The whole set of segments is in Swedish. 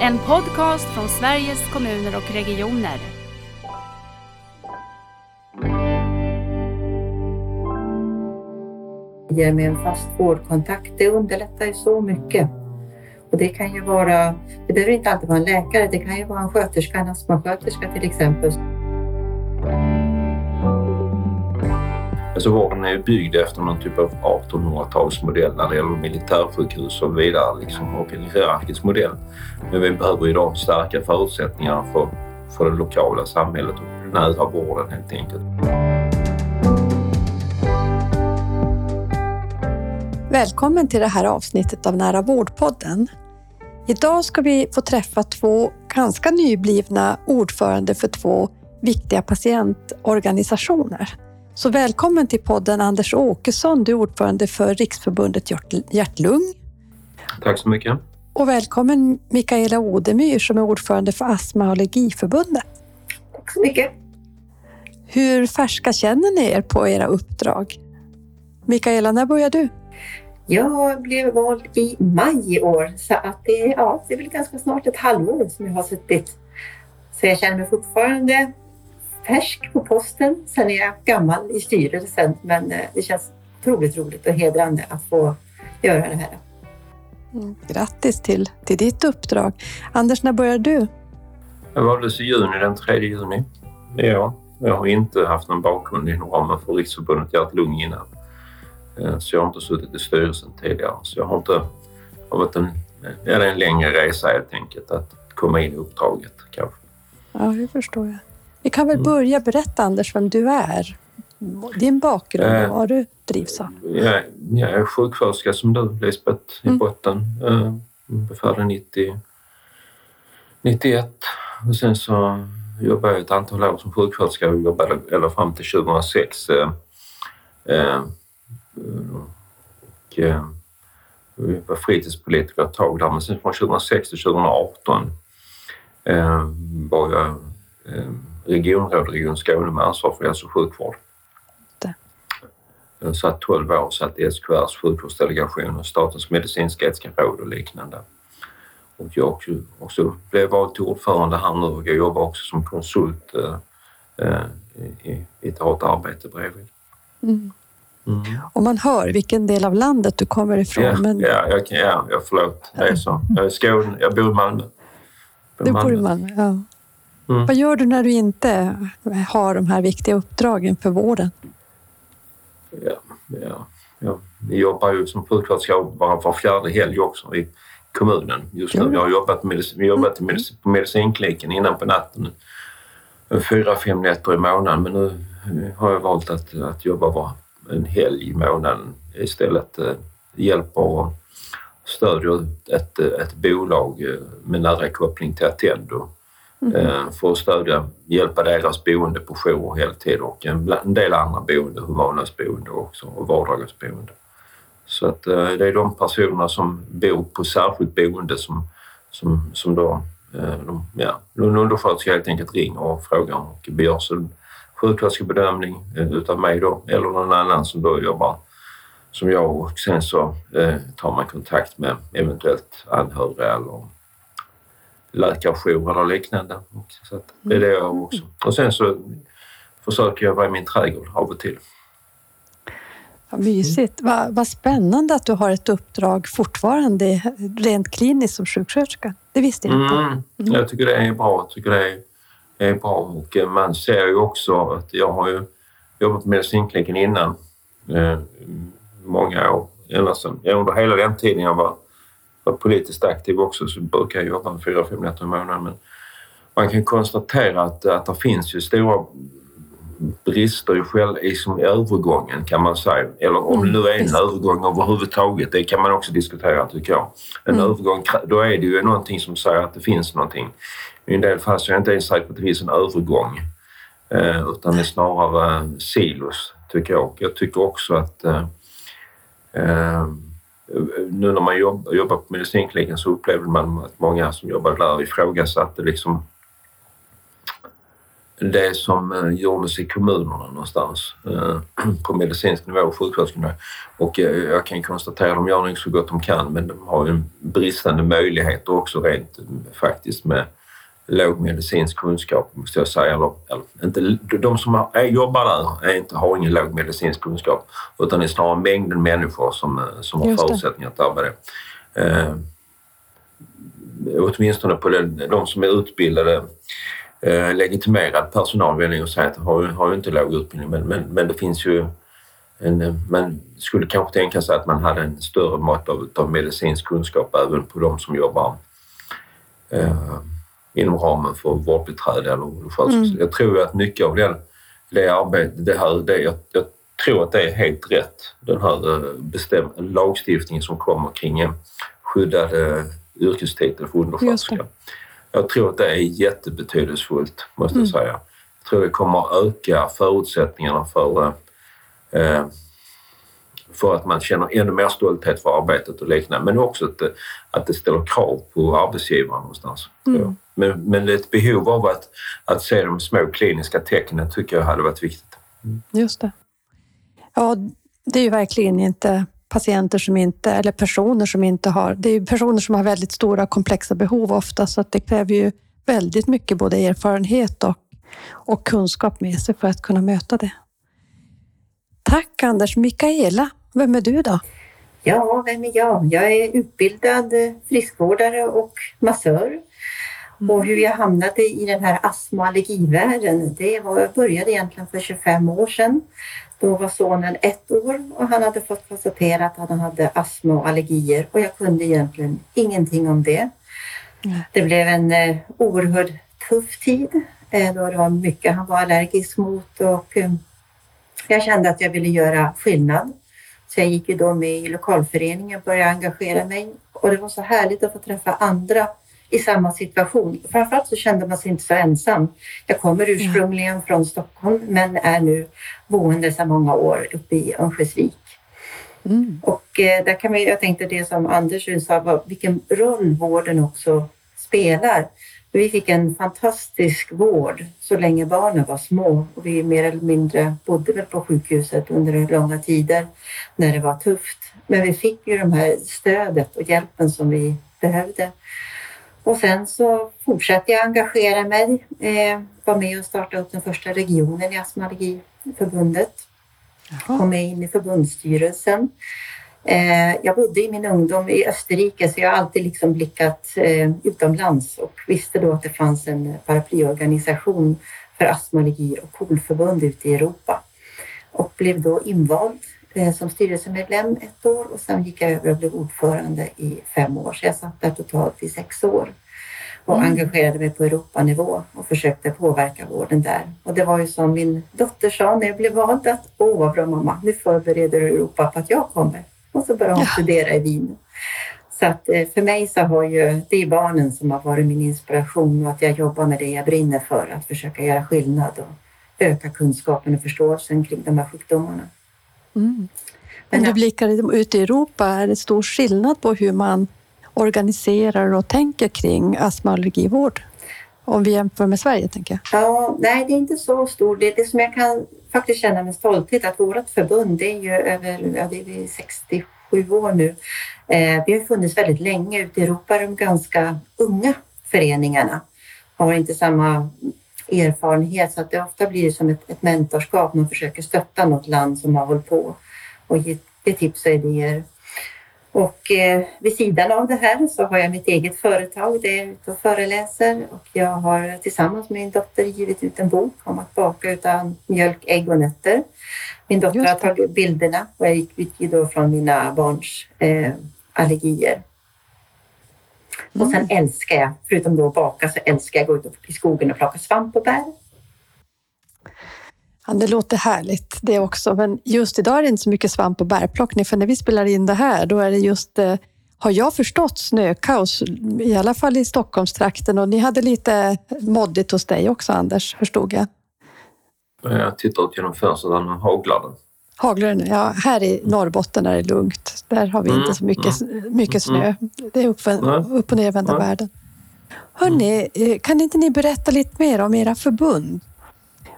En podcast från Sveriges kommuner och regioner. Ge med en fast vårdkontakt, det underlättar ju så mycket. Och det kan ju vara, det behöver inte alltid vara en läkare, det kan ju vara en sköterska, en astmasköterska till exempel. Alltså vården är ju byggd efter någon typ av 1800-talsmodell när det gäller militärsjukhus och vidare, liksom, och en hierarkisk modell. Men vi behöver idag stärka förutsättningarna för, för det lokala samhället och nära vården helt enkelt. Välkommen till det här avsnittet av Nära vårdpodden. Idag ska vi få träffa två ganska nyblivna ordförande för två viktiga patientorganisationer. Så välkommen till podden Anders Åkesson, du är ordförande för Riksförbundet Hjärt-Lung. Tack så mycket. Och välkommen Mikaela Odemyr som är ordförande för Astma och allergiförbundet. Tack så mycket. Hur färska känner ni er på era uppdrag? Mikaela, när började du? Jag blev vald i maj i år så att det, ja, det är väl ganska snart ett halvår som jag har suttit. Så jag känner mig fortfarande färsk på posten. Sen är jag gammal i styrelsen men eh, det känns otroligt roligt och hedrande att få göra det här. Mm, grattis till, till ditt uppdrag. Anders, när började du? Jag valdes i juni, den 3 juni Ja, Jag har inte haft någon bakgrund inom ramen för Riksförbundet Hjärt-Lung innan. Eh, så jag har inte suttit i styrelsen tidigare. Så jag har inte har varit en, en längre resa helt enkelt att komma in i uppdraget kanske. Ja, det förstår jag. Vi kan väl mm. börja berätta Anders vem du är. Din bakgrund och vad du drivs av. Jag, jag är sjuksköterska som du Lisbeth i mm. botten. Eh, befällde 90, 91 och sen så jobbade jag ett antal år som sjuksköterska och jobbade eller fram till 2006. Eh, eh, och, eh, var fritidspolitiker ett tag där men sen från 2006 till 2018 eh, var jag eh, regionråd Region Skåne med ansvar för hälso och sjukvård. Jag satt 12 år satt i SKRs sjukvårdsdelegation och Statens medicinsk-etiska råd och liknande. Och jag också, också blev vald till ordförande här nu och jag jobbar också som konsult eh, eh i, i ett arbete bredvid. Mm. Mm. Och man hör vilken del av landet du kommer ifrån. Ja, men... ja, jag, ja, ja förlåt. Det är så. Jag är Skåne. Jag bor i Malmö. Du bor i Malmö, ja. Mm. Vad gör du när du inte har de här viktiga uppdragen för vården? Ja, ja, ja. Vi jobbar ju som sjuksköterska bara var fjärde helg också i kommunen just nu. Jag har jobbat, med, jobbat mm. på medicinkliniken innan på natten fyra, fem nätter i månaden men nu har jag valt att, att jobba bara en helg i månaden istället. Eh, hjälper och stödjer ett, ett bolag eh, med nära koppling till Attendo mm. Eh, för att stödja, hjälpa deras boende på jour och heltid och en, en del andra boende, Humanas boende också och Vardagens boende. Så att eh, det är de personerna som bor på särskilt boende som, som, som då eh, de, ja, en undersköterska helt enkelt ringer och frågar och begär sjuksköterskebedömning utav mig då eller någon annan som då jobbar som jag och sen så eh, tar man kontakt med eventuellt anhöriga eller läkarjour eller liknande. Så det är det jag också. Och sen så försöker jag vara i min trädgård av och till. Vad mysigt. Mm. Vad, vad spännande att du har ett uppdrag fortfarande rent kliniskt som sjuksköterska. Det visste jag inte. Mm. Mm. Jag tycker det är bra. Jag tycker det är är bra och eh, man ser ju också att jag har ju jobbat på medicinkliniken innan eh, många år. Ända sedan, under hela den tiden jag var, var politiskt aktiv också så brukar jag jobba fyra, fem nätter i månaden. Men man kan konstatera att, att det finns ju stora brister i, själv, i som övergången kan man säga. Eller om det nu är en mm, övergång överhuvudtaget, det kan man också diskutera tycker jag. En mm. övergång, då är det ju någonting som säger att det finns någonting. I en del fall så är jag inte ens säker på att det finns en övergång eh, utan det är snarare silos, tycker jag. Jag tycker också att eh, eh, nu när man jobb, jobbar på medicinkliniken så upplevde man att många som jobbade där ifrågasatte liksom det som eh, gjordes i kommunerna någonstans eh, på medicinsk nivå och sjuksköterskorna. Och eh, jag kan konstatera att de gör nog så gott de kan men de har ju en bristande möjligheter också rent faktiskt med låg medicinsk kunskap måste jag säga. Eller, eller, inte, de som är, jobbar där är inte, har ingen låg medicinsk kunskap utan det är snarare mängden människor som, som har förutsättningar att arbeta. Eh, åtminstone på den, de som är utbildade eh, legitimerad personal vill jag säga att har, har ju inte låg utbildning men, men, men det finns ju en, man skulle kanske tänka sig att man hade en större mått av, av medicinsk kunskap även på de som jobbar eh, inom ramen för vårdbiträde eller undersköterska. Mm. Jag tror att mycket av det, det arbetet, det här, det, jag, jag tror att det är helt rätt. Den här eh, bestäm, lagstiftningen som kommer kring en skyddad eh, yrkestitel för undersköterska. Jag tror att det är jättebetydelsefullt, måste jag mm. säga. Jag tror det kommer att öka förutsättningarna för, eh, för att man känner ännu mer stolthet för arbetet och liknande. Men också att, det, att det ställer krav på arbetsgivaren någonstans. Mm. Men, men ett behov av att, att se de små kliniska tecknen tycker jag hade varit viktigt. Mm. Just det. Ja, det är ju verkligen inte patienter som inte, eller personer som inte har, det är personer som har väldigt stora komplexa behov ofta, så att det kräver ju väldigt mycket både erfarenhet och, och kunskap med sig för att kunna möta det. Tack Anders. Mikaela, vem är du då? Ja, vem är jag? Jag är utbildad friskvårdare och massör. Mm. Och hur jag hamnade i den här astma och allergivärlden, det var, jag började egentligen för 25 år sedan då var sonen ett år och han hade fått konstaterat att han hade astma och allergier och jag kunde egentligen ingenting om det. Mm. Det blev en eh, oerhört tuff tid eh, då det var mycket han var allergisk mot och eh, jag kände att jag ville göra skillnad. Så jag gick ju då med i lokalföreningen och började engagera mig och det var så härligt att få träffa andra i samma situation. Framförallt så kände man sig inte så ensam. Jag kommer ursprungligen från Stockholm men är nu boende sedan många år uppe i Örnsköldsvik. Mm. Och eh, där kan vi, jag tänkte det som Anders sa, vilken roll vården också spelar. Vi fick en fantastisk vård så länge barnen var små och vi mer eller mindre bodde väl på sjukhuset under långa tider när det var tufft. Men vi fick ju det här stödet och hjälpen som vi behövde. Och sen så fortsatte jag engagera mig, eh, var med och startade upp den första regionen i Astmaallergiförbundet. Kom med in i förbundsstyrelsen. Eh, jag bodde i min ungdom i Österrike så jag har alltid liksom blickat eh, utomlands och visste då att det fanns en paraplyorganisation för astmaallergi och KOL-förbund ute i Europa. Och blev då invald Eh, som styrelsemedlem ett år och sen gick jag över och blev ordförande i fem år. Så jag satt där totalt i sex år och mm. engagerade mig på Europanivå och försökte påverka vården där. Och det var ju som min dotter sa när jag blev vald att åh vad bra mamma, nu förbereder Europa på att jag kommer. Och så började hon ja. studera i Wien. Så att eh, för mig så har ju det är barnen som har varit min inspiration och att jag jobbar med det jag brinner för, att försöka göra skillnad och öka kunskapen och förståelsen kring de här sjukdomarna. Mm. Om du blickar ut i Europa, är det stor skillnad på hur man organiserar och tänker kring astma och allergivård? Om vi jämför med Sverige, tänker jag. Ja, nej, det är inte så stor. Det, det som jag kan faktiskt känna med stolthet att vårt förbund, det är ju över ja, det är 67 år nu. Eh, vi har funnits väldigt länge. Ute i Europa är de ganska unga föreningarna. Har inte samma erfarenhet så att det ofta blir som ett, ett mentorskap. Man försöker stötta något land som har hållit på och ge, ge tips och idéer. Och eh, vid sidan av det här så har jag mitt eget företag där jag är ute och föreläser och jag har tillsammans med min dotter givit ut en bok om att baka utan mjölk, ägg och nötter. Min dotter har tagit bilderna och jag utgick då från mina barns eh, allergier och sen mm. älskar jag, förutom då att baka, så älskar jag att gå ut i skogen och plocka svamp och bär. Ja, det låter härligt det också, men just idag är det inte så mycket svamp och bärplockning, för när vi spelar in det här, då är det just, eh, har jag förstått, snökaos, i alla fall i Stockholmstrakten och ni hade lite moddigt hos dig också, Anders, förstod jag. Jag tittar ut genom fönstret och haglar det. Haglar det nu? Ja, här i Norrbotten är det lugnt. Där har vi mm, inte så mycket, mm, mycket snö. Mm. Det är upp, upp och nervända mm. världen. Hörrni, eh, kan inte ni berätta lite mer om era förbund?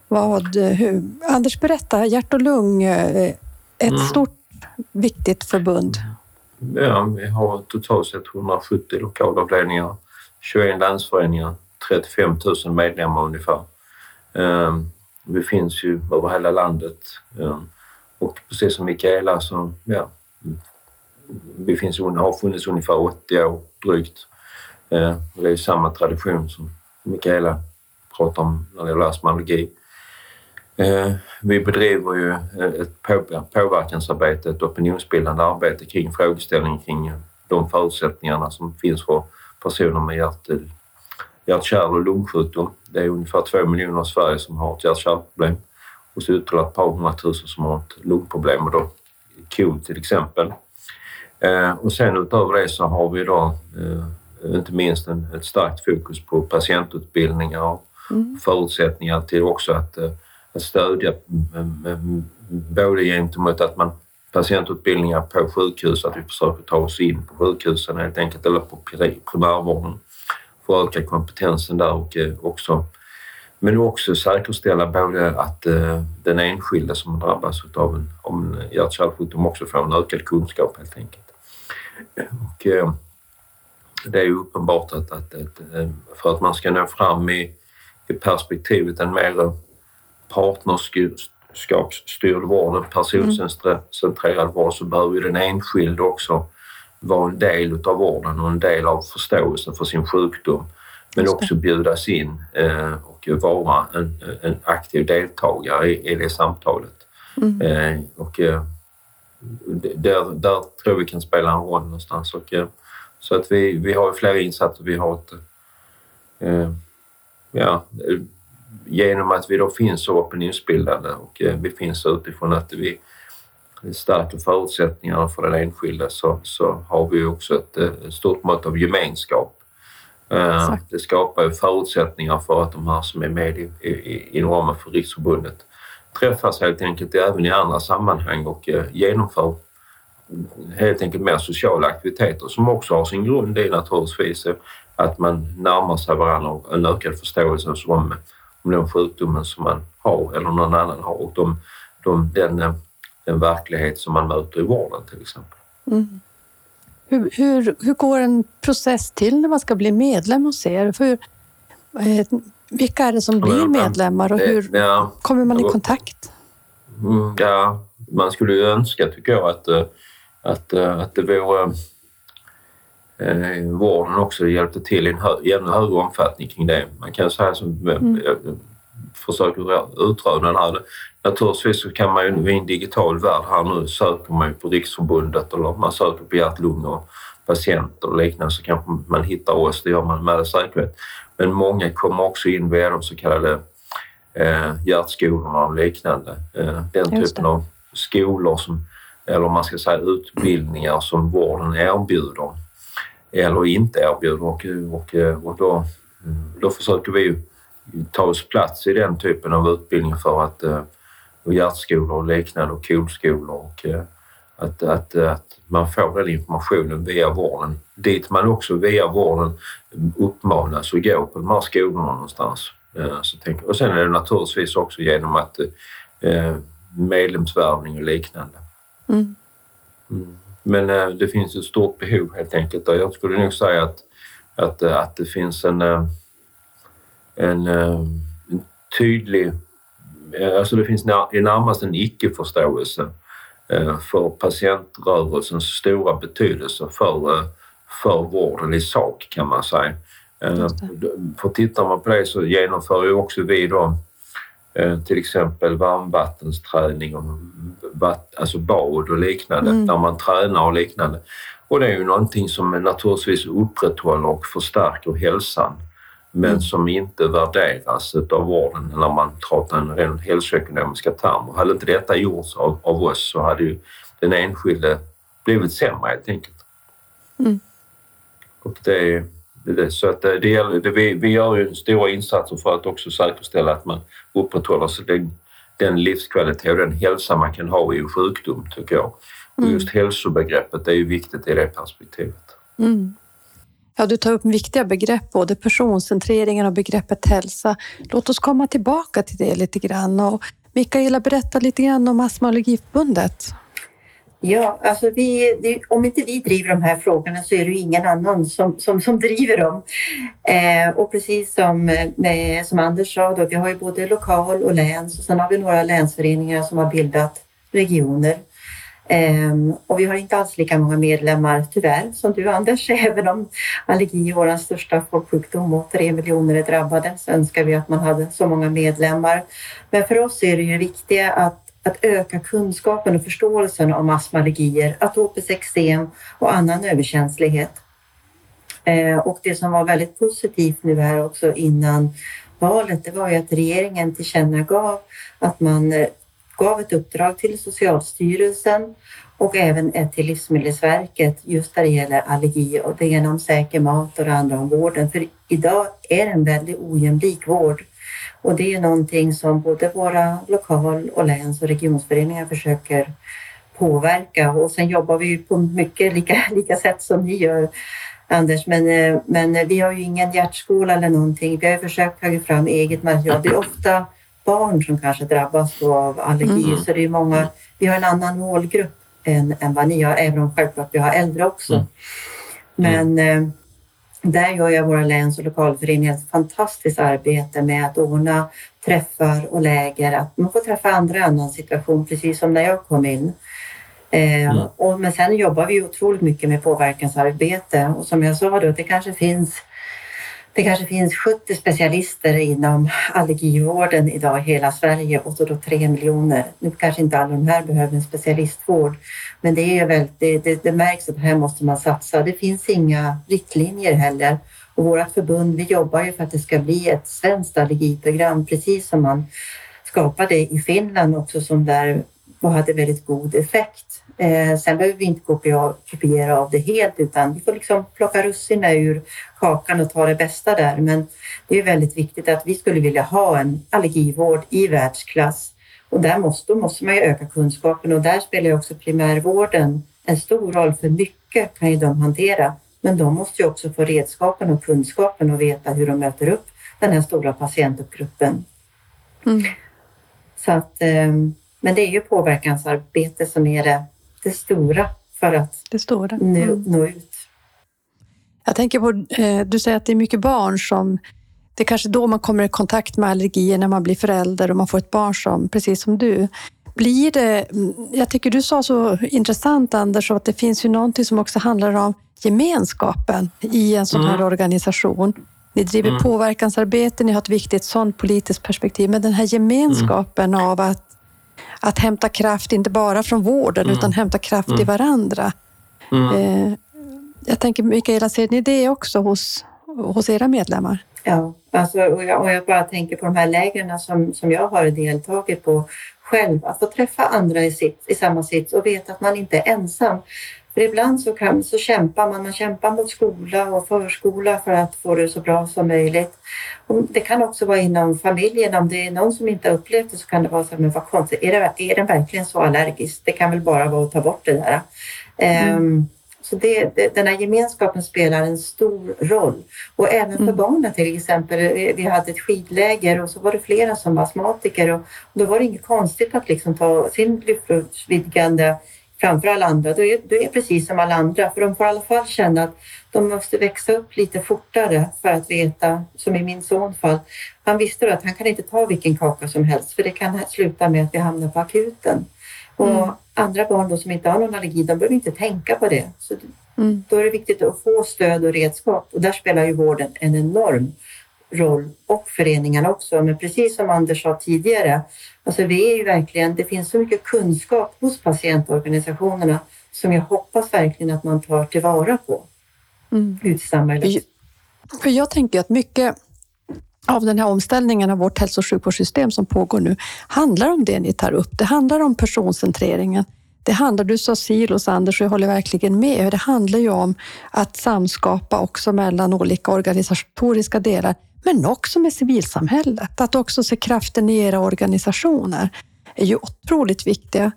Vad, hur, Anders, berätta. Hjärt och lung, ett mm. stort, viktigt förbund. Ja, vi har totalt sett 170 lokalavdelningar, 21 länsföreningar, 35 000 medlemmar ungefär. Ehm, vi finns ju över hela landet ehm, och precis som Mikaela så ja, vi finns, har funnits ungefär 80 år drygt. Ehm, det är samma tradition som Mikaela pratar om när det gäller astmaallergi. Vi bedriver ju ett påverkansarbete, ett opinionsbildande arbete kring frågeställningen kring de förutsättningarna som finns för personer med hjärt hjärt-kärl och lungsjukdom. Det är ungefär två miljoner i Sverige som har ett hjärt-kärlproblem och så ytterligare ett par hundratusen som har ett lungproblem och då KOL till exempel. Eh, och sen utöver det så har vi då eh, inte minst en, ett starkt fokus på patientutbildningar och mm. förutsättningar till också eh, att stödja både gentemot att man patientutbildningar på sjukhus, att vi försöker ta oss in på sjukhusen helt enkelt eller på primärvården för att öka kompetensen där och eh, också men också säkerställa både att eh, den enskilde som drabbas av en, en hjärt-kärlsjukdom också får en ökad kunskap helt enkelt. Och, eh, det är uppenbart att, att, att, för att man ska nå fram i, i perspektivet en mer partnerskapsstyrd vård, en personcentrerad vård, så behöver den enskilde också vara en del av vården och en del av förståelsen för sin sjukdom. Men också bjudas in eh, och vara en, en aktiv deltagare i, i det samtalet. Mm. Eh, och eh, där, där tror vi kan spela en roll någonstans. Och, så att vi, vi har flera insatser. Vi har ett, ja, genom att vi då finns så opinionsbildande och vi finns utifrån att vi stärker förutsättningarna för den enskilde så, så har vi också ett, ett stort mått av gemenskap. Eh, Exakt. Det skapar ju förutsättningar för att de här som är med i, i, inom ramen för Riksförbundet träffas helt enkelt även i andra sammanhang och eh, genomför helt enkelt mer sociala aktiviteter som också har sin grund i naturligtvis att man närmar sig varandra och en ökad förståelse om, om den sjukdomen som man har eller någon annan har och de, de, den eh, den verklighet som man möter i vården till exempel. Mm. Hur, hur, hur, går en process till när man ska bli medlem hos er? För, eh, vilka är det som blir medlemmar och hur ja, kommer man i kontakt? Mm, ja, man skulle ju önska, tycker jag, att, eh, att, att det vore eh, vården också hjälpte till i en hö, ännu högre omfattning kring det. Man kan säga som mm. försöker utröna det här. Naturligtvis så kan man ju i en digital värld här nu söker man ju på Riksförbundet eller man söker på hjärt-lungor, patienter och liknande så kanske man hittar oss, det gör man med säkerhet. Men många kommer också in via de så kallade eh, hjärtskolorna och liknande. Eh, den typen av skolor som, eller man ska säga utbildningar som vården erbjuder eller inte erbjuder och, och, och då, då försöker vi ta oss plats i den typen av utbildning för att eh, och hjärtskolor och liknande och KOL-skolor och eh, att, att, att man får den informationen via vården. Dit man också via vården uppmanas att gå på de här skolorna någonstans. Eh, så tänk, och sen är det naturligtvis också genom att eh, medlemsvärvning och liknande. Mm. Mm. Men eh, det finns ett stort behov helt enkelt och jag skulle nog säga att, att, att det finns en, en, en tydlig Eh, alltså det finns närmast en icke-förståelse eh, för patientrörelsens stora betydelse för, eh, för vården i sak kan man säga. För tittar man på det så genomför ju också vi då till exempel varmvattensträning och alltså bad och liknande, mm. där man tränar och liknande. Och det är ju någonting som naturligtvis upprätthåller och förstärker hälsan men mm. som inte värderas av vården när man pratar en ren hälsoekonomiska termer. Hade inte detta gjorts av, av oss så hade ju den enskilde blivit sämre helt enkelt. Mm. Och det, det, så att det, det, vi, vi gör ju stora insatser för att också säkerställa att man upprätthåller den, den livskvalitet och den hälsa man kan ha i en sjukdom, tycker jag. Och mm. just hälsobegreppet är ju viktigt i det perspektivet. Mm. Ja, du tar upp viktiga begrepp, både personcentreringen och begreppet hälsa. Låt oss komma tillbaka till det lite grann. Och Mikaela, berätta lite grann om Astma och allergiförbundet. Ja, alltså vi, det, om inte vi driver de här frågorna så är det ju ingen annan som, som, som driver dem. Eh, och precis som, med, som Anders sa, då, vi har ju både lokal och läns och sen har vi några länsföreningar som har bildat regioner. Eh, och vi har inte alls lika många medlemmar tyvärr som du Anders, även om allergi är vår största folksjukdom och tre miljoner är drabbade så önskar vi att man hade så många medlemmar. Men för oss är det ju viktiga att att öka kunskapen och förståelsen om astmaallergier, atopiskt eksem och annan överkänslighet. Eh, och det som var väldigt positivt nu här också innan valet, det var ju att regeringen tillkännagav att man eh, gav ett uppdrag till Socialstyrelsen och även till Livsmedelsverket just när det gäller allergi och det ena om säker mat och det andra om vården. För idag är det en väldigt ojämlik vård och det är någonting som både våra lokal och läns och regionsföreningar försöker påverka och sen jobbar vi på mycket lika, lika sätt som ni gör Anders, men, eh, men vi har ju ingen hjärtskola eller någonting. Vi har försökt ta fram eget material. Det är ofta barn som kanske drabbas av allergi, mm. så det är många. Vi har en annan målgrupp än, än vad ni har, även om självklart vi har äldre också. Mm. Men mm. Där gör jag våra läns och lokalföreningar ett fantastiskt arbete med att ordna träffar och läger, att man får träffa andra i annan situation, precis som när jag kom in. Eh, mm. och, men sen jobbar vi otroligt mycket med påverkansarbete och som jag sa då, det kanske finns det kanske finns 70 specialister inom allergivården idag i hela Sverige och så då 3 miljoner. Nu kanske inte alla de här behöver en specialistvård, men det, är väl, det, det, det märks att här måste man satsa. Det finns inga riktlinjer heller och vårt förbund, vi jobbar ju för att det ska bli ett svenskt allergiprogram, precis som man skapade i Finland också som där och hade väldigt god effekt. Eh, sen behöver vi inte kopiera, av det helt utan vi får liksom plocka russinen ur kakan och ta det bästa där. Men det är väldigt viktigt att vi skulle vilja ha en allergivård i världsklass och där måste, då måste man ju öka kunskapen och där spelar ju också primärvården en stor roll för mycket kan ju de hantera. Men de måste ju också få redskapen och kunskapen och veta hur de möter upp den här stora patientgruppen. Mm. Så att, eh, men det är ju påverkansarbete som är det det stora för att det stora. Nu, mm. nå ut. Jag tänker på, eh, du säger att det är mycket barn som det är kanske då man kommer i kontakt med allergier när man blir förälder och man får ett barn som, precis som du. Blir det, jag tycker du sa så intressant Anders, att det finns ju någonting som också handlar om gemenskapen i en sån här mm. organisation. Ni driver mm. påverkansarbete, ni har ett viktigt sånt politiskt perspektiv, men den här gemenskapen mm. av att att hämta kraft, inte bara från vården, mm. utan hämta kraft mm. i varandra. Mm. Eh, jag tänker, Mikaela, ser ni det också hos, hos era medlemmar? Ja, alltså, och, jag, och jag bara tänker på de här lägren som, som jag har deltagit på själv, att få träffa andra i, sitt, i samma sits och veta att man inte är ensam. För ibland så, kan, så kämpar man, man kämpar mot skola och förskola för att få det så bra som möjligt. Och det kan också vara inom familjen, om det är någon som inte har upplevt det så kan det vara så här, men vad konstigt, är, det, är den verkligen så allergisk? Det kan väl bara vara att ta bort det där. Mm. Um, så det, det, den här gemenskapen spelar en stor roll. Och även för mm. barnen till exempel. Vi hade ett skidläger och så var det flera som var astmatiker och då var det inget konstigt att liksom ta sin luftvidgande framför alla andra, då är, då är precis som alla andra. För de får i alla fall känna att de måste växa upp lite fortare för att veta, som i min sons fall, han visste att han kan inte ta vilken kaka som helst för det kan sluta med att vi hamnar på akuten. Och mm. andra barn då som inte har någon allergi, de behöver inte tänka på det. Så mm. Då är det viktigt att få stöd och redskap och där spelar ju vården en enorm roll och föreningarna också. Men precis som Anders sa tidigare, alltså vi är ju verkligen, det finns så mycket kunskap hos patientorganisationerna som jag hoppas verkligen att man tar tillvara på mm. ut i samhället. För jag tänker att mycket av den här omställningen av vårt hälso och sjukvårdssystem som pågår nu handlar om det ni tar upp. Det handlar om personcentreringen. Det handlar, du sa silos Anders och jag håller verkligen med. Det handlar ju om att samskapa också mellan olika organisatoriska delar men också med civilsamhället. Att också se kraften i era organisationer är ju otroligt viktiga.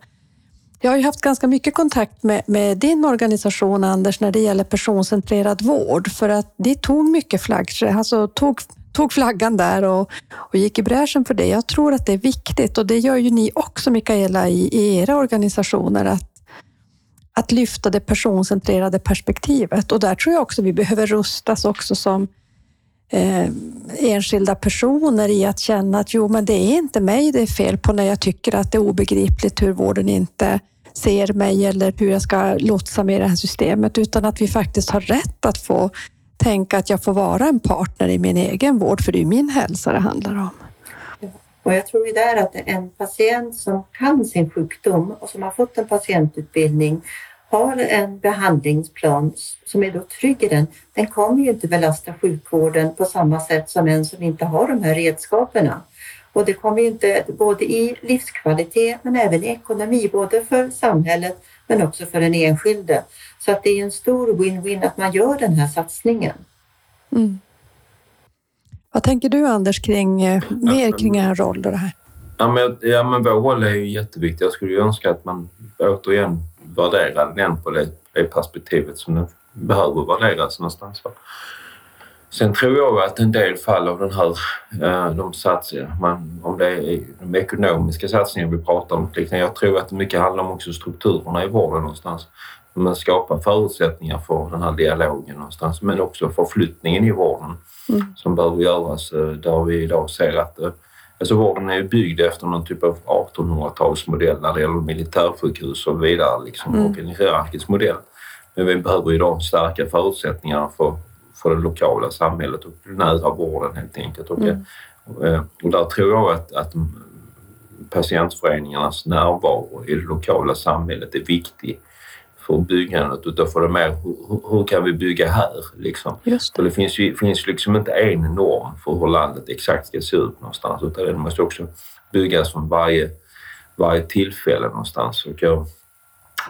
Jag har ju haft ganska mycket kontakt med, med, din organisation, Anders, när det gäller personcentrerad vård, för att det tog mycket flaggskepp. alltså tog, tog flaggan där och, och gick i bräschen för det. Jag tror att det är viktigt och det gör ju ni också, Mikaela, i, i era organisationer, att, att lyfta det personcentrerade perspektivet. Och där tror jag också vi behöver rustas också som eh, enskilda personer i att känna att jo, men det är inte mig det är fel på när jag tycker att det är obegripligt hur vården inte ser mig eller hur jag ska lotsa med det här systemet, utan att vi faktiskt har rätt att få tänka att jag får vara en partner i min egen vård, för det är min hälsa det handlar om. Och jag tror ju där att en patient som kan sin sjukdom och som har fått en patientutbildning har en behandlingsplan som är då trygg i den, den kommer ju inte belasta sjukvården på samma sätt som en som inte har de här redskapen. Och det kommer ju inte både i livskvalitet men även i ekonomi, både för samhället men också för den enskilde. Så att det är en stor win-win att man gör den här satsningen. Mm. Vad tänker du Anders kring eh, mer kring er roll och det här? Ja men, ja, men vår roll är ju jätteviktig. Jag skulle ju önska att man återigen värderar den på det, det perspektivet som den behöver värderas någonstans. Sen tror jag att en del fall av den här, eh, de satsningar, om det är de ekonomiska satsningarna vi pratar om, jag tror att det mycket handlar om också strukturerna i vården någonstans. Man skapar förutsättningar för den här dialogen någonstans, men också förflyttningen i vården mm. som behöver göras eh, där vi idag ser att eh, Alltså vården är ju byggd efter någon typ av 1800-talsmodell när det gäller militärsjukhus och vidare liksom, mm. och en hierarkisk modell. Men vi behöver idag stärka förutsättningarna för, för det lokala samhället och nära vården helt enkelt. Och, mm. Eh, och där tror jag att, att patientföreningarnas närvaro i det lokala samhället är viktig för byggandet utan för det mer hur, hur, kan vi bygga här? Liksom. Just det. För det finns ju finns liksom inte en norm för hur landet exakt ska se ut någonstans utan det måste också byggas från varje, varje tillfälle någonstans. Och jag,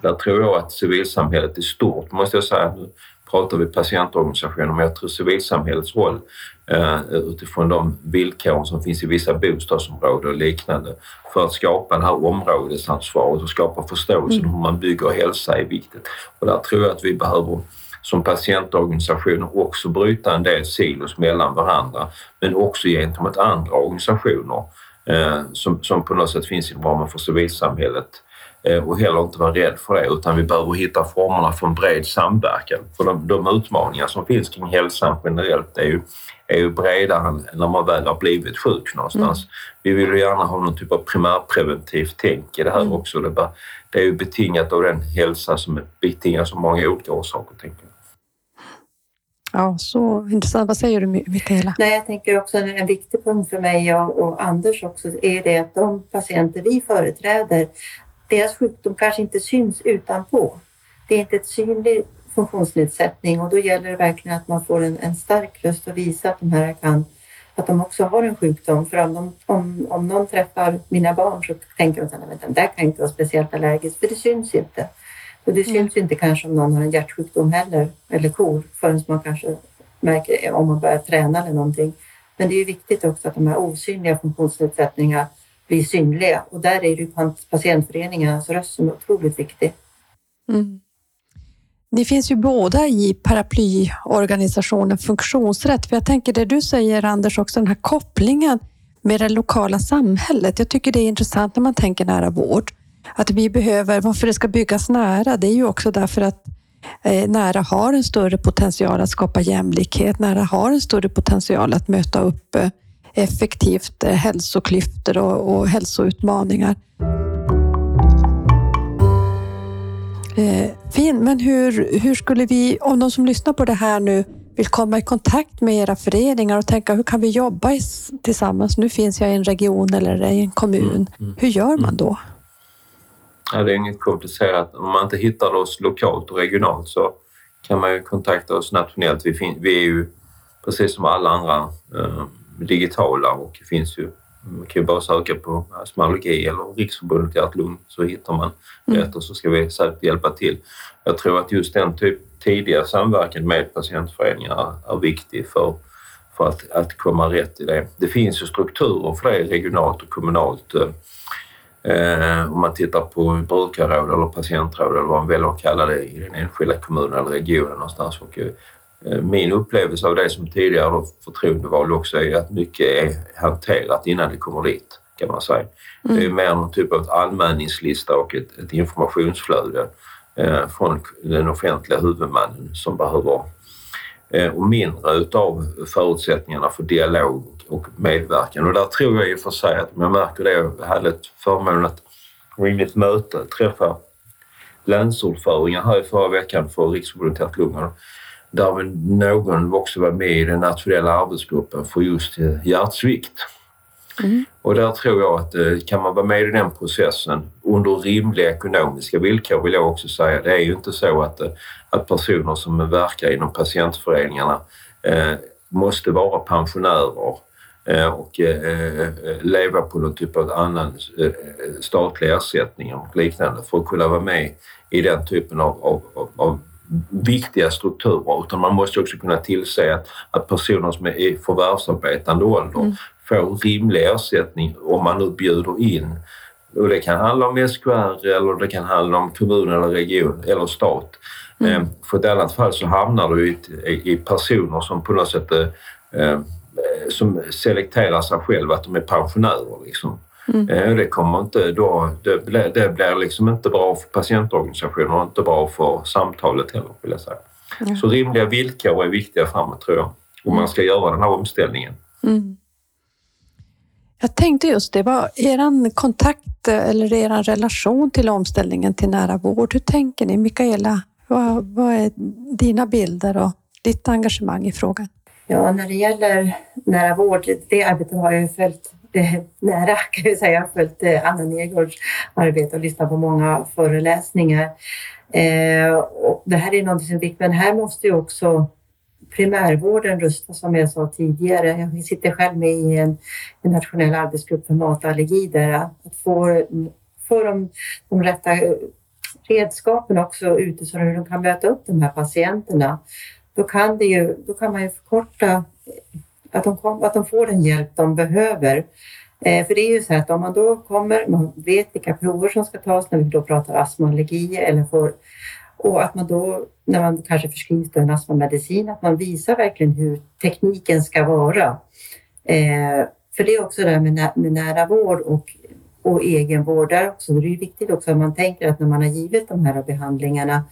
där tror jag att civilsamhället i stort, måste jag säga, nu pratar vi patientorganisationer, men jag tror civilsamhällets roll eh, utifrån de villkor som finns i vissa bostadsområden och liknande för att skapa det här områdesansvaret och skapa förståelse mm. hur man bygger hälsa är viktigt. Och där tror jag att vi behöver som patientorganisationer också bryta en del silos mellan varandra men också gentemot andra organisationer eh, som, som på något sätt finns inom ramen för civilsamhället och heller inte vara rädd för det utan vi behöver hitta formerna för en bred samverkan. För de, de utmaningar som finns kring hälsan generellt är ju är ju bredare än när man väl har blivit sjuk någonstans. Mm. Vi vill ju gärna ha någon typ av primärpreventivt tänk i det här mm. också. Det, bara, det är ju betingat av den hälsa som betingas av många olika orsaker, tänker jag. Ja, så intressant. Vad säger du Mikaela? Nej, jag tänker också en, en viktig punkt för mig och, och Anders också är det att de patienter vi företräder, deras sjukdom kanske inte syns utanpå. Det är inte ett synligt funktionsnedsättning och då gäller det verkligen att man får en, en stark röst och visa att de här kan att de också har en sjukdom. För om, de, om, om någon träffar mina barn så tänker de att den där kan inte vara speciellt allergisk, för det syns inte. Och det syns mm. inte kanske om någon har en hjärtsjukdom heller, eller KOR, förrän man kanske märker om man börjar träna eller någonting. Men det är viktigt också att de här osynliga funktionsnedsättningarna blir synliga och där är ju patientföreningarnas röst som är otroligt viktig. Mm. Ni finns ju båda i paraplyorganisationen Funktionsrätt. För jag tänker det du säger Anders, också den här kopplingen med det lokala samhället. Jag tycker det är intressant när man tänker nära vård. Att vi behöver, varför det ska byggas nära, det är ju också därför att eh, nära har en större potential att skapa jämlikhet. Nära har en större potential att möta upp eh, effektivt eh, hälsoklyftor och, och hälsoutmaningar. Eh, fin, men hur, hur skulle vi, om de som lyssnar på det här nu vill komma i kontakt med era föreningar och tänka hur kan vi jobba tillsammans? Nu finns jag i en region eller i en kommun. Mm, mm, hur gör man då? Ja, det är inget komplicerat. Om man inte hittar oss lokalt och regionalt så kan man ju kontakta oss nationellt. Vi, vi är ju precis som alla andra eh, digitala och det finns ju man kan ju bara söka på astmalogi eller Riksförbundet hjärt-lung så hittar man mm. rätt och så ska vi säkert hjälpa till. Jag tror att just den typ tidiga samverkan med patientföreningar är viktig för, för att, att komma rätt i det. Det finns ju strukturer för det regionalt och kommunalt. Eh, om man tittar på brukarråd eller patientråd eller vad man väljer att kalla det i den enskilda kommunen eller regionen någonstans. Och, eh, min upplevelse av det som tidigare förtroendevald också är att mycket är hanterat innan det kommer dit kan man säga. Mm. Det är mer någon typ av anmälningslista och ett, ett informationsflöde eh, från den offentliga huvudmannen som behöver eh, och mindre utav förutsättningarna för dialog och medverkan. Och där tror jag i och för sig att jag märker det. Jag hade ett förmån att ringa ett möte, träffa länsordförande här i förra veckan för Riksförbundet Lungor där någon också var med i den nationella arbetsgruppen för just hjärtsvikt. Mm. Och där tror jag att eh, kan man vara med i den processen under rimliga ekonomiska villkor vill jag också säga. Det är ju inte så att, eh, att personer som verkar inom patientföreningarna eh, måste vara pensionärer eh, och eh, leva på någon typ av annan eh, statlig ersättning och liknande för att kunna vara med i den typen av, av, av viktiga strukturer utan man måste också kunna tillse att, att personer som är i förvärvsarbetande ålder mm få rimlig ersättning om man nu bjuder in. Och det kan handla om SKR eller det kan handla om kommun eller region eller stat. Mm. Ehm, för i annat fall så hamnar du i, i, personer som på något sätt eh, eh, som selekterar sig själva att de är pensionärer. Liksom. Mm. Eh, det kommer inte då, det, blir, det blir liksom inte bra för patientorganisationer och inte bra för samtalet heller vill jag säga. Mm. Så rimliga villkor är viktiga framåt tror jag, om man ska göra den här omställningen. Mm. Jag tänkte just det, vad er kontakt eller er relation till omställningen till nära vård, hur tänker ni? Mikaela, vad, vad är dina bilder och ditt engagemang i frågan? Ja, när det gäller nära vård, det arbetet har jag följt nära kan jag säga. Jag har följt eh, Anna Nergårds arbete och lyssnat på många föreläsningar. Eh, och det här är något som är viktigt, men här måste ju också primärvården rustas som jag sa tidigare. Jag sitter själv med i en, en nationell arbetsgrupp för matallergi där att få, få de, de rätta eh, redskapen också ute så att de kan möta upp de här patienterna. Då kan, det ju, då kan man ju förkorta att de, kom, att de får den hjälp de behöver. Eh, för det är ju så att om man då kommer, man vet vilka prover som ska tas när vi då pratar astma och allergi eller får och att man då, när man kanske förskrivs en astmamedicin, att man visar verkligen hur tekniken ska vara. Eh, för det är också det här med, nä med nära vård och, och egenvård där också. Det är viktigt också att man tänker att när man har givit de här behandlingarna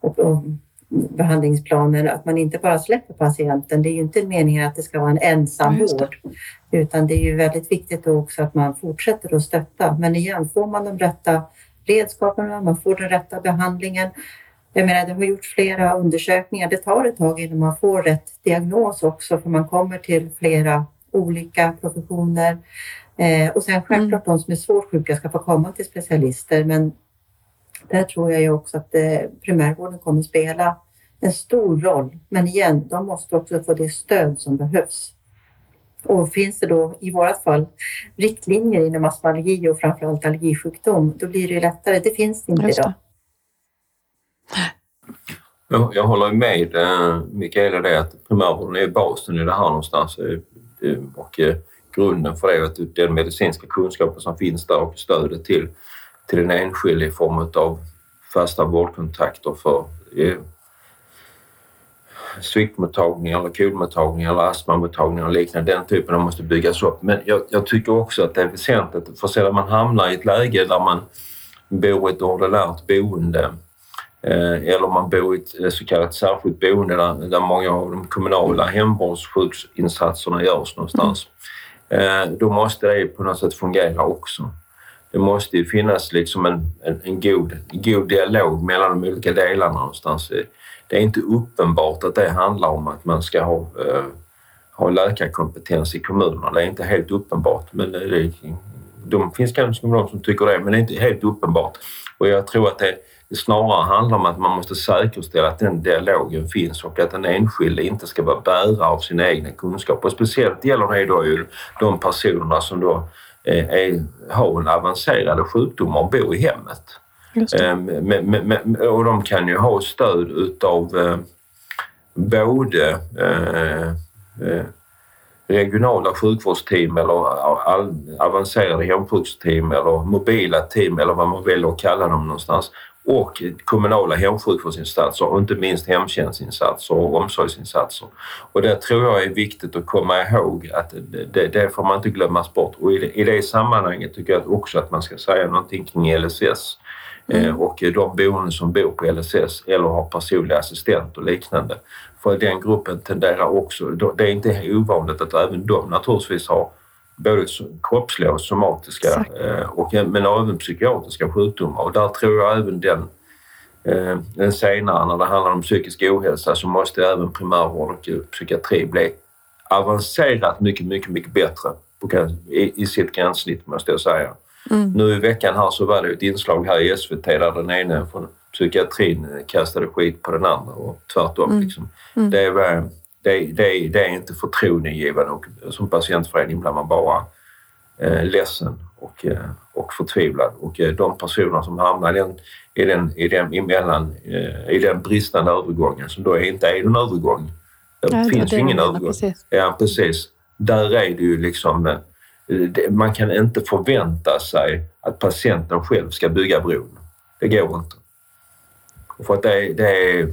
och, och behandlingsplanen, att man inte bara släpper patienten. Det är ju inte meningen att det ska vara en ensamvård, utan det är ju väldigt viktigt också att man fortsätter att stötta. Men igen, får man de rätta redskapen, man får den rätta behandlingen, jag menar, det har gjorts flera undersökningar. Det tar ett tag innan man får rätt diagnos också, för man kommer till flera olika professioner. Eh, och sen självklart mm. de som är svårt sjuka ska få komma till specialister, men där tror jag ju också att eh, primärvården kommer att spela en stor roll. Men igen, de måste också få det stöd som behövs. Och finns det då i vårat fall riktlinjer inom astma och framförallt allergisjukdom, då blir det lättare. Det finns det inte idag. Jag, jag håller med eh, Mikaela det att primärvården är basen i det här någonstans eh, och grunden för det är att den medicinska kunskapen som finns där och stödet till, till den enskilde i form av fasta vårdkontakter för eh, sviktmottagningar eller kodmottagningar eller astmamottagningar och liknande. Den typen måste byggas upp. Men jag, jag, tycker också att det är väsentligt för sedan man hamnar i ett läge där man bor i ett ordinärt boende Eh, eller om man bor i ett eh, så kallat särskilt boende där, där många av de kommunala hemvårdssjukinsatserna görs någonstans. Mm. Då måste det på något sätt fungera också. Det måste ju finnas liksom en, en, en god, god dialog mellan de olika delarna någonstans. Det är inte uppenbart att det handlar om att man ska ha, eh, ha läkarkompetens i kommunerna. Det är inte helt uppenbart. Men det, de finns kanske de som tycker det, men det är inte helt uppenbart. Och jag tror att det det snarare handlar om att man måste säkerställa att den dialogen finns och att den enskilde inte ska vara bärare av sina egna kunskaper. Speciellt gäller det då ju de personerna som då är, har en avancerade sjukdomar och bor i hemmet. Eh, och de kan ju ha stöd utav eh, både eh, eh regionala sjukvårdsteam eller avancerade hemsjukvårdsteam eller mobila team eller vad man väljer att kalla dem någonstans och kommunala hemsjukvårdsinsatser och inte minst hemtjänstinsatser och omsorgsinsatser. Och det tror jag är viktigt att komma ihåg att det, det får man inte glömmas bort. Och i det, i det sammanhanget tycker jag också att man ska säga någonting kring LSS mm. Eh, och de boenden som bor på LSS eller har personlig assistent och liknande. För den gruppen tenderar också, det är inte ovanligt att även de naturligtvis har både kroppsliga och somatiska eh, och, men även psykiatriska sjukdomar och där tror jag även den, eh, den senare när det handlar om psykisk ohälsa så måste även primärvård och psykiatri bli avancerat mycket, mycket, mycket bättre i, i sitt gränssnitt måste jag säga. Mm. Nu i veckan här så var det ett inslag här i SVT där den ene från psykiatrin kastade skit på den andra och tvärtom. Mm. Liksom. Mm. Det, var, det, det, det, är inte förtroendeingivande och som patientförening blir man bara eh, ledsen och, eh, och förtvivlad. Och eh, de personer som hamnar i den, i den, i den, emellan, eh, i den bristande övergången som då inte är en övergång. Det Nej, finns ju ingen övergång. Precis. Ja, precis. Där är det ju liksom man kan inte förvänta sig att patienten själv ska bygga bron. Det går inte. För att det, det,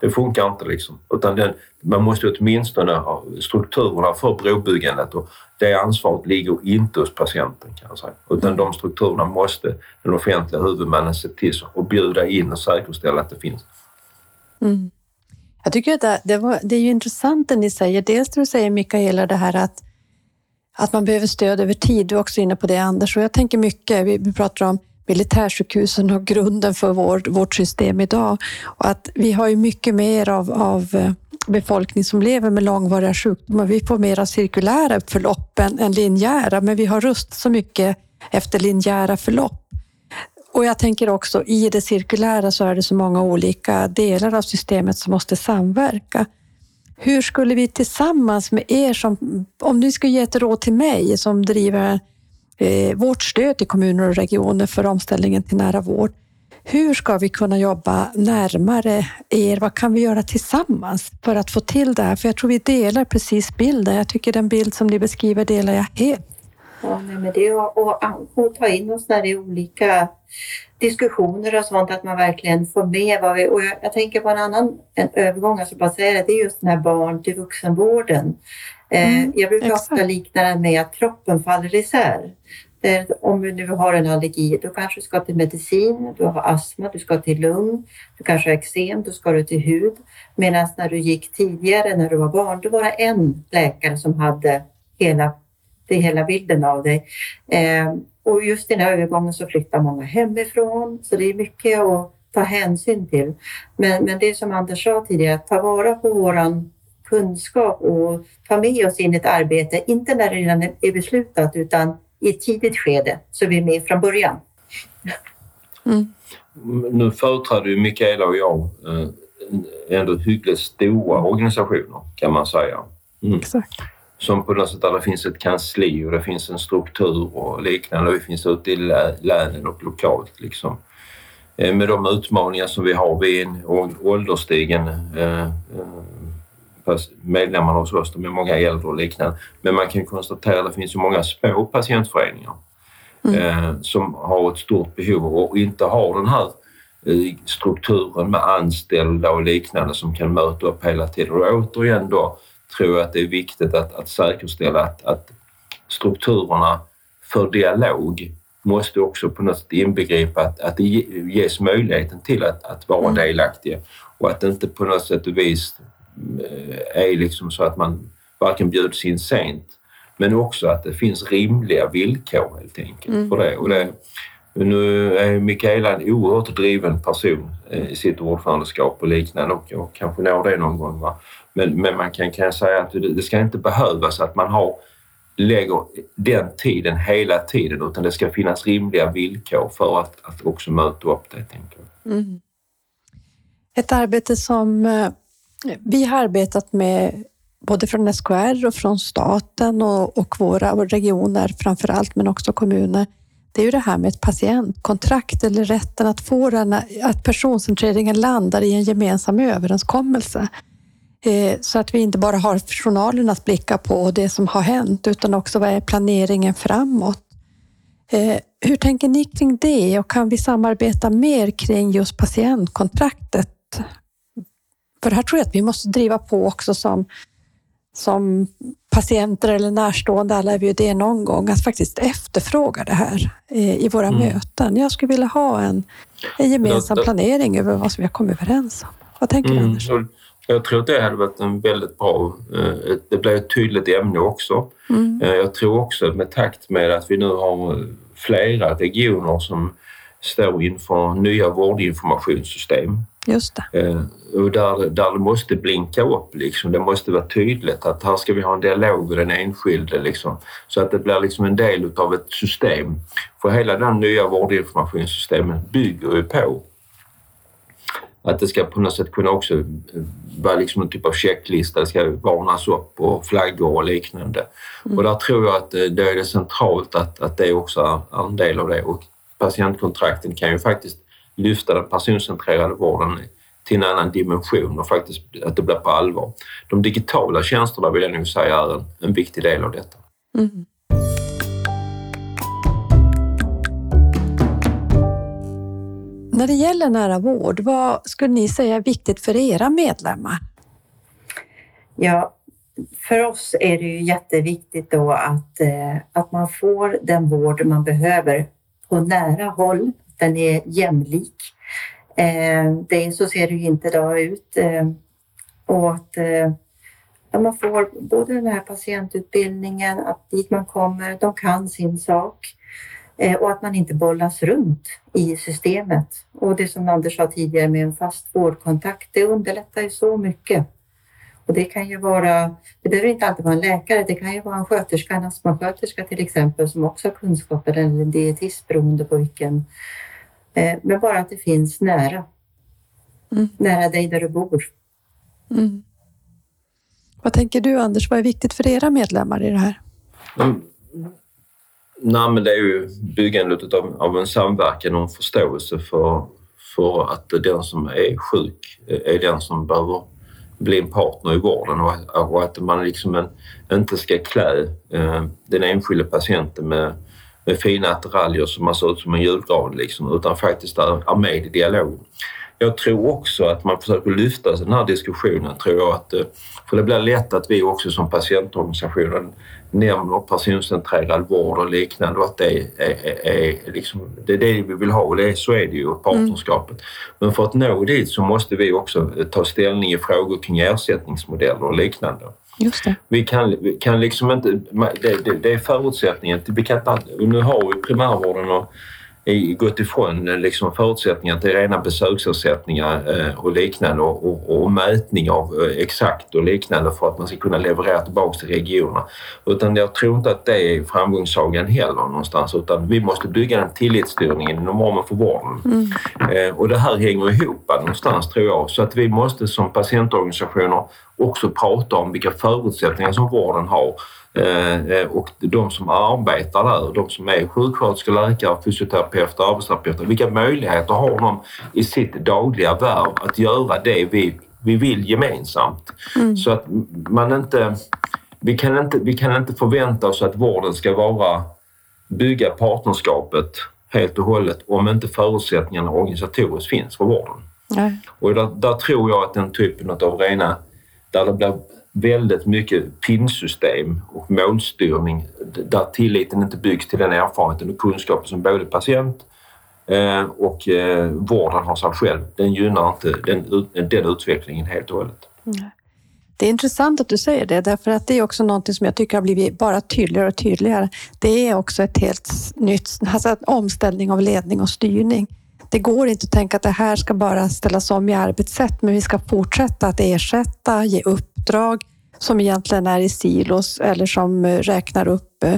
det funkar inte liksom. Utan den, man måste åtminstone ha strukturerna för brobyggandet och det ansvaret ligger inte hos patienten kan jag säga. Utan de strukturerna måste den offentliga huvudmannen se till och bjuda in och säkerställa att det finns. Mm. Jag tycker att det, det, var, det är ju intressant det ni säger. Dels det du säger Mikaela, det här att att man behöver stöd över tid. Du är också inne på det Anders och jag tänker mycket, vi, vi pratar om militärsjukhusen och grunden för vår, vårt system idag. Och att vi har ju mycket mer av, av eh, befolkning som lever med långvariga sjukdomar. Vi får mera cirkulära förlopp än, än linjära, men vi har rust så mycket efter linjära förlopp. Och jag tänker också i det cirkulära så är det så många olika delar av systemet som måste samverka. Hur skulle vi tillsammans med er som, om ni skulle ge ett råd till mig som driver Eh, vårt stöd till kommuner och regioner för omställningen till nära vård. Hur ska vi kunna jobba närmare er? Vad kan vi göra tillsammans för att få till det här? För jag tror vi delar precis bilden. Jag tycker den bild som ni beskriver delar jag helt. Ja, men det är att ta in oss när det är olika diskussioner och sånt, att man verkligen får med vad vi... Och jag, jag tänker på en annan en övergång, jag ska bara säga det, det är just den här barn till vuxenvården. Eh, mm, jag brukar exakt. ofta likna den med att kroppen faller isär. Om du nu har en allergi, då kanske du ska till medicin, du har astma, du ska till lung, du kanske har eksem, då ska du till hud. Medan när du gick tidigare, när du var barn, då var det en läkare som hade hela, det hela bilden av dig. Eh, och just i den här övergången så flyttar många hemifrån, så det är mycket att ta hänsyn till. Men, men det som Anders sa tidigare, att ta vara på våran kunskap och ta med oss in i ett arbete, inte när det redan är beslutat utan i ett tidigt skede så vi är med från början. Mm. Nu företräder ju Mikaela och jag eh, ändå hyggligt stora organisationer kan man säga. Mm. Exakt som på något sätt där det finns ett kansli och det finns en struktur och liknande och vi finns ute i länen och lokalt. Liksom. Eh, med de utmaningar som vi har, vi är en ålderstigen eh, medlemmarna hos oss, de är många äldre och liknande. Men man kan konstatera att det finns så många små patientföreningar mm. som har ett stort behov och inte har den här strukturen med anställda och liknande som kan möta upp hela tiden. Och återigen då tror jag att det är viktigt att, att säkerställa att, att strukturerna för dialog måste också på något sätt inbegripa att, att det ges möjligheten till att, att vara mm. delaktiga och att det inte på något sätt och vis eh, är liksom så att man varken bjuds in sent men också att det finns rimliga villkor helt enkelt mm. för det. Och det. Nu är Mikaela en oerhört driven person eh, i sitt ordförandeskap och liknande och, och kanske når det någon gång. Va? Men, men man kan, kan säga att det, det ska inte behövas att man har lägger den tiden hela tiden utan det ska finnas rimliga villkor för att, att också möta upp det. Tänker jag. Mm. Ett arbete som eh, vi har arbetat med både från SKR och från staten och, och våra regioner framför allt, men också kommuner. Det är ju det här med ett patientkontrakt eller rätten att få den, att personcentreringen landar i en gemensam överenskommelse Eh, så att vi inte bara har journalen att blicka på och det som har hänt utan också vad är planeringen framåt. Eh, hur tänker ni kring det och kan vi samarbeta mer kring just patientkontraktet? För här tror jag att vi måste driva på också som, som patienter eller närstående, alla är vi ju det någon gång, att faktiskt efterfråga det här eh, i våra mm. möten. Jag skulle vilja ha en, en gemensam planering över vad som vi har kommit överens om. Vad tänker mm. du Anders? Jag tror att det hade varit en väldigt bra... Eh, det blir ett tydligt ämne också. Mm. Eh, jag tror också med takt med att vi nu har flera regioner som står inför nya vårdinformationssystem. Just det. Eh, och där, där det måste blinka upp. Liksom. Det måste vara tydligt att här ska vi ha en dialog med den enskilde. Liksom. Så att det blir liksom en del av ett system. För hela den nya vårdinformationssystemet bygger ju på att det ska på något sätt kunna också vara liksom en typ av checklista. Det ska varnas upp och flaggor och liknande. Mm. Och där tror jag att eh, det är det centralt att, att det också är en del av det. Och patientkontrakten kan ju faktiskt lyfta den personcentrerade vården till en annan dimension och faktiskt att det blir på allvar. De digitala tjänsterna vill jag nog säga är en, en viktig del av detta. Mm. När det gäller nära vård, vad skulle ni säga är viktigt för era medlemmar? Ja, för oss är det ju jätteviktigt då att, eh, att man får den vård man behöver på nära håll. Den är jämlik. Eh, det, så ser det ju inte idag ut. Eh, och att eh, man får både den här patientutbildningen, att dit man kommer, de kan sin sak Eh, och att man inte bollas runt i systemet. Och det som Anders sa tidigare med en fast vårdkontakt, det underlättar ju så mycket. Och det kan ju vara, det behöver inte alltid vara en läkare, det kan ju vara en sköterska, en astmasköterska till exempel som också har kunskaper eller en dietist beroende på vilken. Eh, men bara att det finns nära. Mm. Nära dig där du bor. Mm. Vad tänker du Anders, vad är viktigt för era medlemmar i det här? Mm Nej, men det är ju byggandet av, av en samverkan och en förståelse för, för att den som är sjuk är den som behöver bli en partner i vården och, och att man liksom en, inte ska klä eh, den enskilde patienten med, med fina attiraljer som man ser ut som en julgran liksom, utan faktiskt är, är med i dialogen. Jag tror också att man försöker lyfta den här diskussionen, tror jag att, eh, för det blir lätt att vi också som patientorganisationen nämner personcentrerad vård och liknande och att det är, är, är, liksom, det är det vi vill ha och det, så är det ju, partnerskapet. Mm. Men för att nå dit så måste vi också ta ställning i frågor kring ersättningsmodeller och liknande. Just det. Vi kan, vi kan liksom inte, det, det, det är förutsättningen. Vi kan, nu har vi primärvården och gått ifrån eh, liksom förutsättningar till rena besöksersättningar eh, och liknande och, och, och, mätning av eh, exakt och liknande för att man ska kunna leverera tillbaka till regionerna. Utan jag tror inte att det är framgångssagan heller någonstans utan vi måste bygga den tillitsstyrningen inom ramen för vården. Mm. Och det här hänger ihop någonstans tror jag så att vi måste som patientorganisationer också prata om vilka förutsättningar som vården har Eh, eh, och de som arbetar där, de som är sjuksköterskor, läkare, fysioterapeuter, arbetsterapeuter, vilka möjligheter har de i sitt dagliga värv att göra det vi, vi vill gemensamt? Mm. Så att man inte vi, kan inte... vi kan inte förvänta oss att vården ska vara bygga partnerskapet helt och hållet om inte förutsättningarna organisatoriskt finns för vården. Nej. Och där, där, tror jag att den typen av rena, där det blir väldigt mycket pinsystem och målstyrning där tilliten inte byggs till den erfarenheten och kunskapen som både patient eh, och eh, vården har sig själv. Den gynnar inte den, den utvecklingen helt och hållet. Mm. Det är intressant att du säger det, därför att det är också någonting som jag tycker har blivit bara tydligare och tydligare. Det är också ett helt nytt, alltså en omställning av ledning och styrning. Det går inte att tänka att det här ska bara ställas om i arbetssätt, men vi ska fortsätta att ersätta, ge uppdrag som egentligen är i silos eller som eh, räknar upp eh,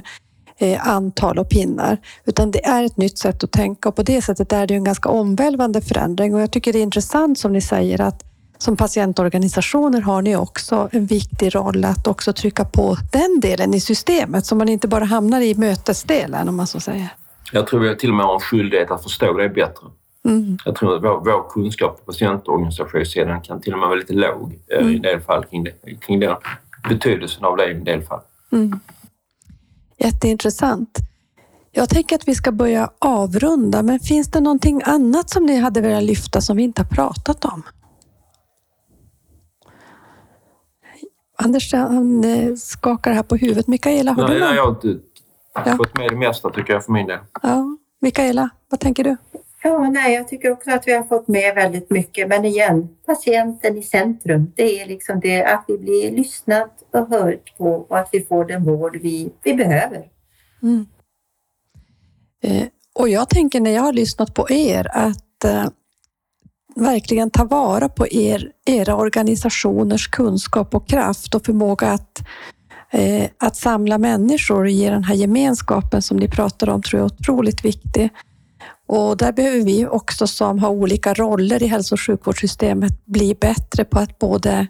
eh, antal och pinnar, utan det är ett nytt sätt att tänka och på det sättet är det en ganska omvälvande förändring och jag tycker det är intressant som ni säger att som patientorganisationer har ni också en viktig roll att också trycka på den delen i systemet så man inte bara hamnar i mötesdelen om man så säger. Jag tror vi till och med har en skyldighet att förstå det bättre. Mm. Jag tror att vår, vår kunskap på patientorganisationssidan kan till och med vara lite låg eh, i Mm. en del fall kring, det, kring den betydelsen av det i en del fall. Mm. Jätteintressant. Jag tänker att vi ska börja avrunda, men finns det någonting annat som ni hade velat lyfta som vi inte har pratat om? Anders han eh, skakar här på huvudet. Mikaela, har Nej, du nej, någon? jag har Ja. fått med det mesta tycker jag för min del. Ja. Mikaela, vad tänker du? Ja, nej, jag tycker också att vi har fått med väldigt mycket. Men igen, patienten i centrum. Det är liksom det att vi blir lyssnat och hört på och att vi får den vård vi, vi behöver. Mm. Eh, och jag tänker när jag har lyssnat på er att eh, verkligen ta vara på er, era organisationers kunskap och kraft och förmåga att, eh, att samla människor och ge den här gemenskapen som ni pratar om tror jag är otroligt viktig. Och där behöver vi också som har olika roller i hälso och sjukvårdssystemet bli bättre på att både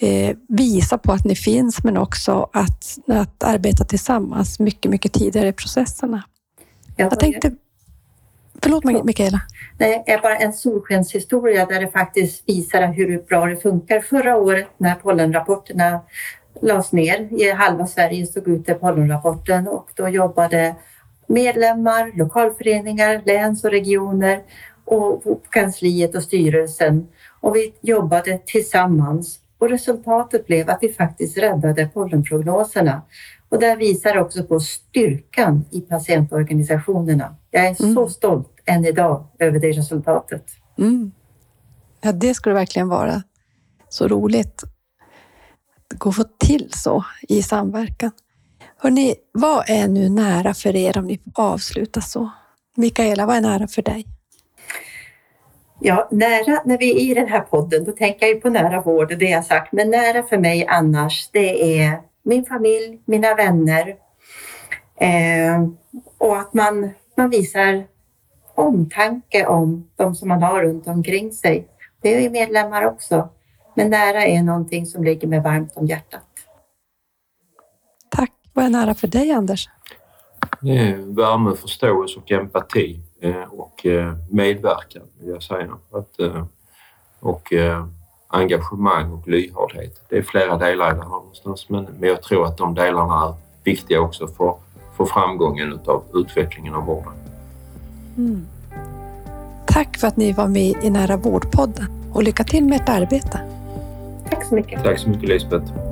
eh, visa på att ni finns men också att, att arbeta tillsammans mycket, mycket tidigare i processerna. Jag Jag tänkte... Förlåt mig, Mikaela. Det är bara en solskenshistoria där det faktiskt visar hur bra det funkar. Förra året när pollenrapporterna lades ner, i halva Sverige stod ute pollenrapporten och då jobbade medlemmar, lokalföreningar, läns och regioner och kansliet och styrelsen och vi jobbade tillsammans och resultatet blev att vi faktiskt räddade pollenprognoserna. Och där visar också på styrkan i patientorganisationerna. Jag är så Mm. stolt än idag över det resultatet. Mm. Ja, det skulle verkligen vara så roligt. gå få till så i samverkan. Hörrni, vad är nu nära för er om ni avslutar så? Mikaela, vad är nära för dig? Ja, nära, när vi är i den här podden, då tänker jag ju på nära vård och det jag sagt. Men nära för mig annars, det är min familj, mina vänner. Eh, och att man, man visar omtanke om de som man har runt omkring sig. Det är ju medlemmar också. Men nära är någonting som ligger mig varmt om hjärtat. Vad är nära för dig, Anders? Det är värme, förståelse och empati eh, och eh, medverkan vill jag säga. Att, eh, och engagemang och lyhördhet. Det är flera delar i det här någonstans men, men jag tror att de delarna är viktiga också för, för framgången av utvecklingen av vården. Mm. Tack för att ni var med i Nära vårdpodden och lycka till med ert arbete. Tack så mycket. Tack så mycket Lisbeth.